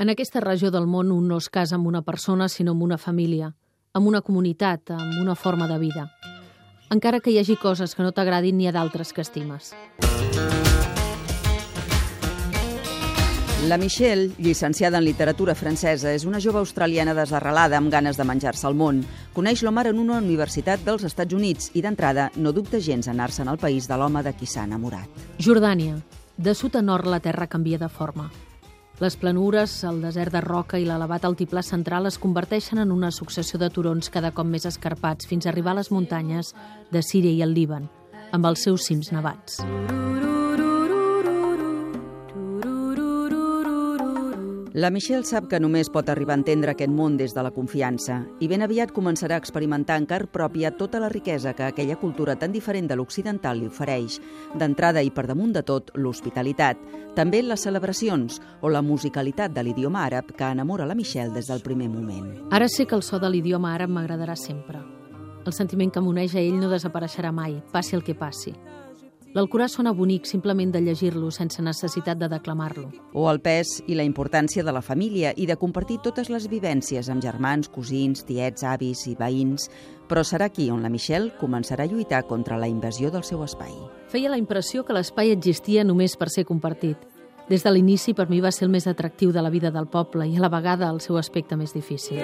En aquesta regió del món un no es casa amb una persona, sinó amb una família, amb una comunitat, amb una forma de vida. Encara que hi hagi coses que no t'agradin, n'hi ha d'altres que estimes. La Michelle, llicenciada en literatura francesa, és una jove australiana desarrelada amb ganes de menjar-se el món. Coneix l'Omar en una universitat dels Estats Units i, d'entrada, no dubta gens anar-se al país de l'home de qui s'ha enamorat. Jordània. De sud a nord la terra canvia de forma. Les planures, el desert de roca i l'elevat altiplà central es converteixen en una successió de turons cada cop més escarpats fins a arribar a les muntanyes de Síria i el Líban, amb els seus cims nevats. La Michelle sap que només pot arribar a entendre aquest món des de la confiança i ben aviat començarà a experimentar en car pròpia tota la riquesa que aquella cultura tan diferent de l'occidental li ofereix. D'entrada i per damunt de tot, l'hospitalitat. També les celebracions o la musicalitat de l'idioma àrab que enamora la Michelle des del primer moment. Ara sé que el so de l'idioma àrab m'agradarà sempre. El sentiment que m'uneix a ell no desapareixerà mai, passi el que passi. L'Alcorà sona bonic simplement de llegir-lo sense necessitat de declamar-lo. O el pes i la importància de la família i de compartir totes les vivències amb germans, cosins, tiets, avis i veïns. Però serà aquí on la Michelle començarà a lluitar contra la invasió del seu espai. Feia la impressió que l'espai existia només per ser compartit. Des de l'inici per mi va ser el més atractiu de la vida del poble i a la vegada el seu aspecte més difícil.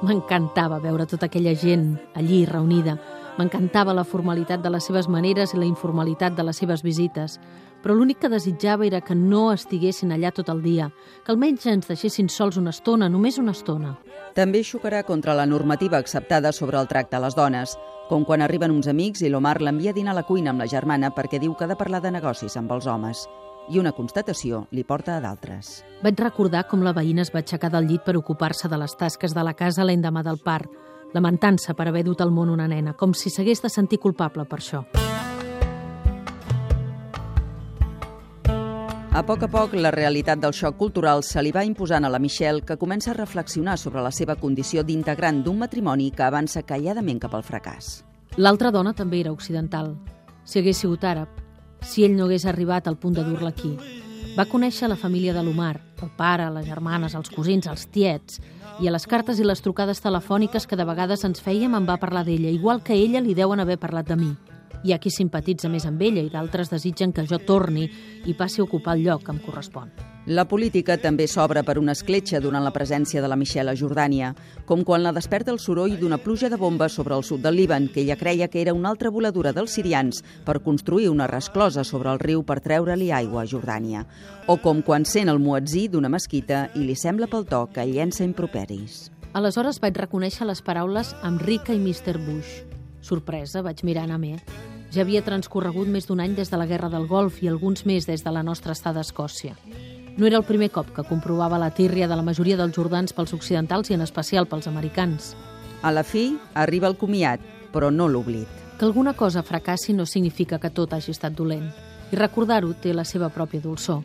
M'encantava veure tota aquella gent allí reunida. M'encantava la formalitat de les seves maneres i la informalitat de les seves visites. Però l'únic que desitjava era que no estiguessin allà tot el dia, que almenys ens deixessin sols una estona, només una estona. També xocarà contra la normativa acceptada sobre el tracte a les dones, com quan arriben uns amics i l'Omar l'envia a dinar a la cuina amb la germana perquè diu que ha de parlar de negocis amb els homes i una constatació li porta a d'altres. Vaig recordar com la veïna es va aixecar del llit per ocupar-se de les tasques de la casa l'endemà del part, lamentant-se per haver dut al món una nena, com si s'hagués de sentir culpable per això. A poc a poc, la realitat del xoc cultural se li va imposant a la Michelle, que comença a reflexionar sobre la seva condició d'integrant d'un matrimoni que avança calladament cap al fracàs. L'altra dona també era occidental. Si hagués sigut àrab, si ell no hagués arribat al punt de dur-la aquí. Va conèixer la família de l'Omar, el pare, les germanes, els cosins, els tiets, i a les cartes i les trucades telefòniques que de vegades ens fèiem em va parlar d'ella, igual que ella li deuen haver parlat de mi. Hi ha qui simpatitza més amb ella i d'altres desitgen que jo torni i passi a ocupar el lloc que em correspon. La política també s'obre per una escletxa durant la presència de la Michelle a Jordània, com quan la desperta el soroll d'una pluja de bombes sobre el sud del Líban, que ella creia que era una altra voladura dels sirians per construir una resclosa sobre el riu per treure-li aigua a Jordània. O com quan sent el muetzí d'una mesquita i li sembla pel to que llença improperis. Aleshores vaig reconèixer les paraules amb Rica i Mr. Bush. Sorpresa, vaig mirar a Namé. Ja havia transcorregut més d'un any des de la Guerra del Golf i alguns més des de la nostra estada a Escòcia. No era el primer cop que comprovava la tírria de la majoria dels jordans pels occidentals i en especial pels americans. A la fi, arriba el comiat, però no l'oblit. Que alguna cosa fracassi no significa que tot hagi estat dolent. I recordar-ho té la seva pròpia dolçor.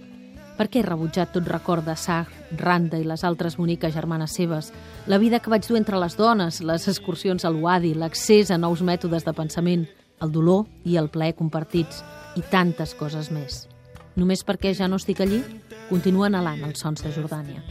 Per què he rebutjat tot record de Sag, Randa i les altres boniques germanes seves, la vida que vaig dur entre les dones, les excursions al Wadi, l'accés a nous mètodes de pensament, el dolor i el plaer compartits i tantes coses més. Només perquè ja no estic allí, Continuen alant els sons de Jordània.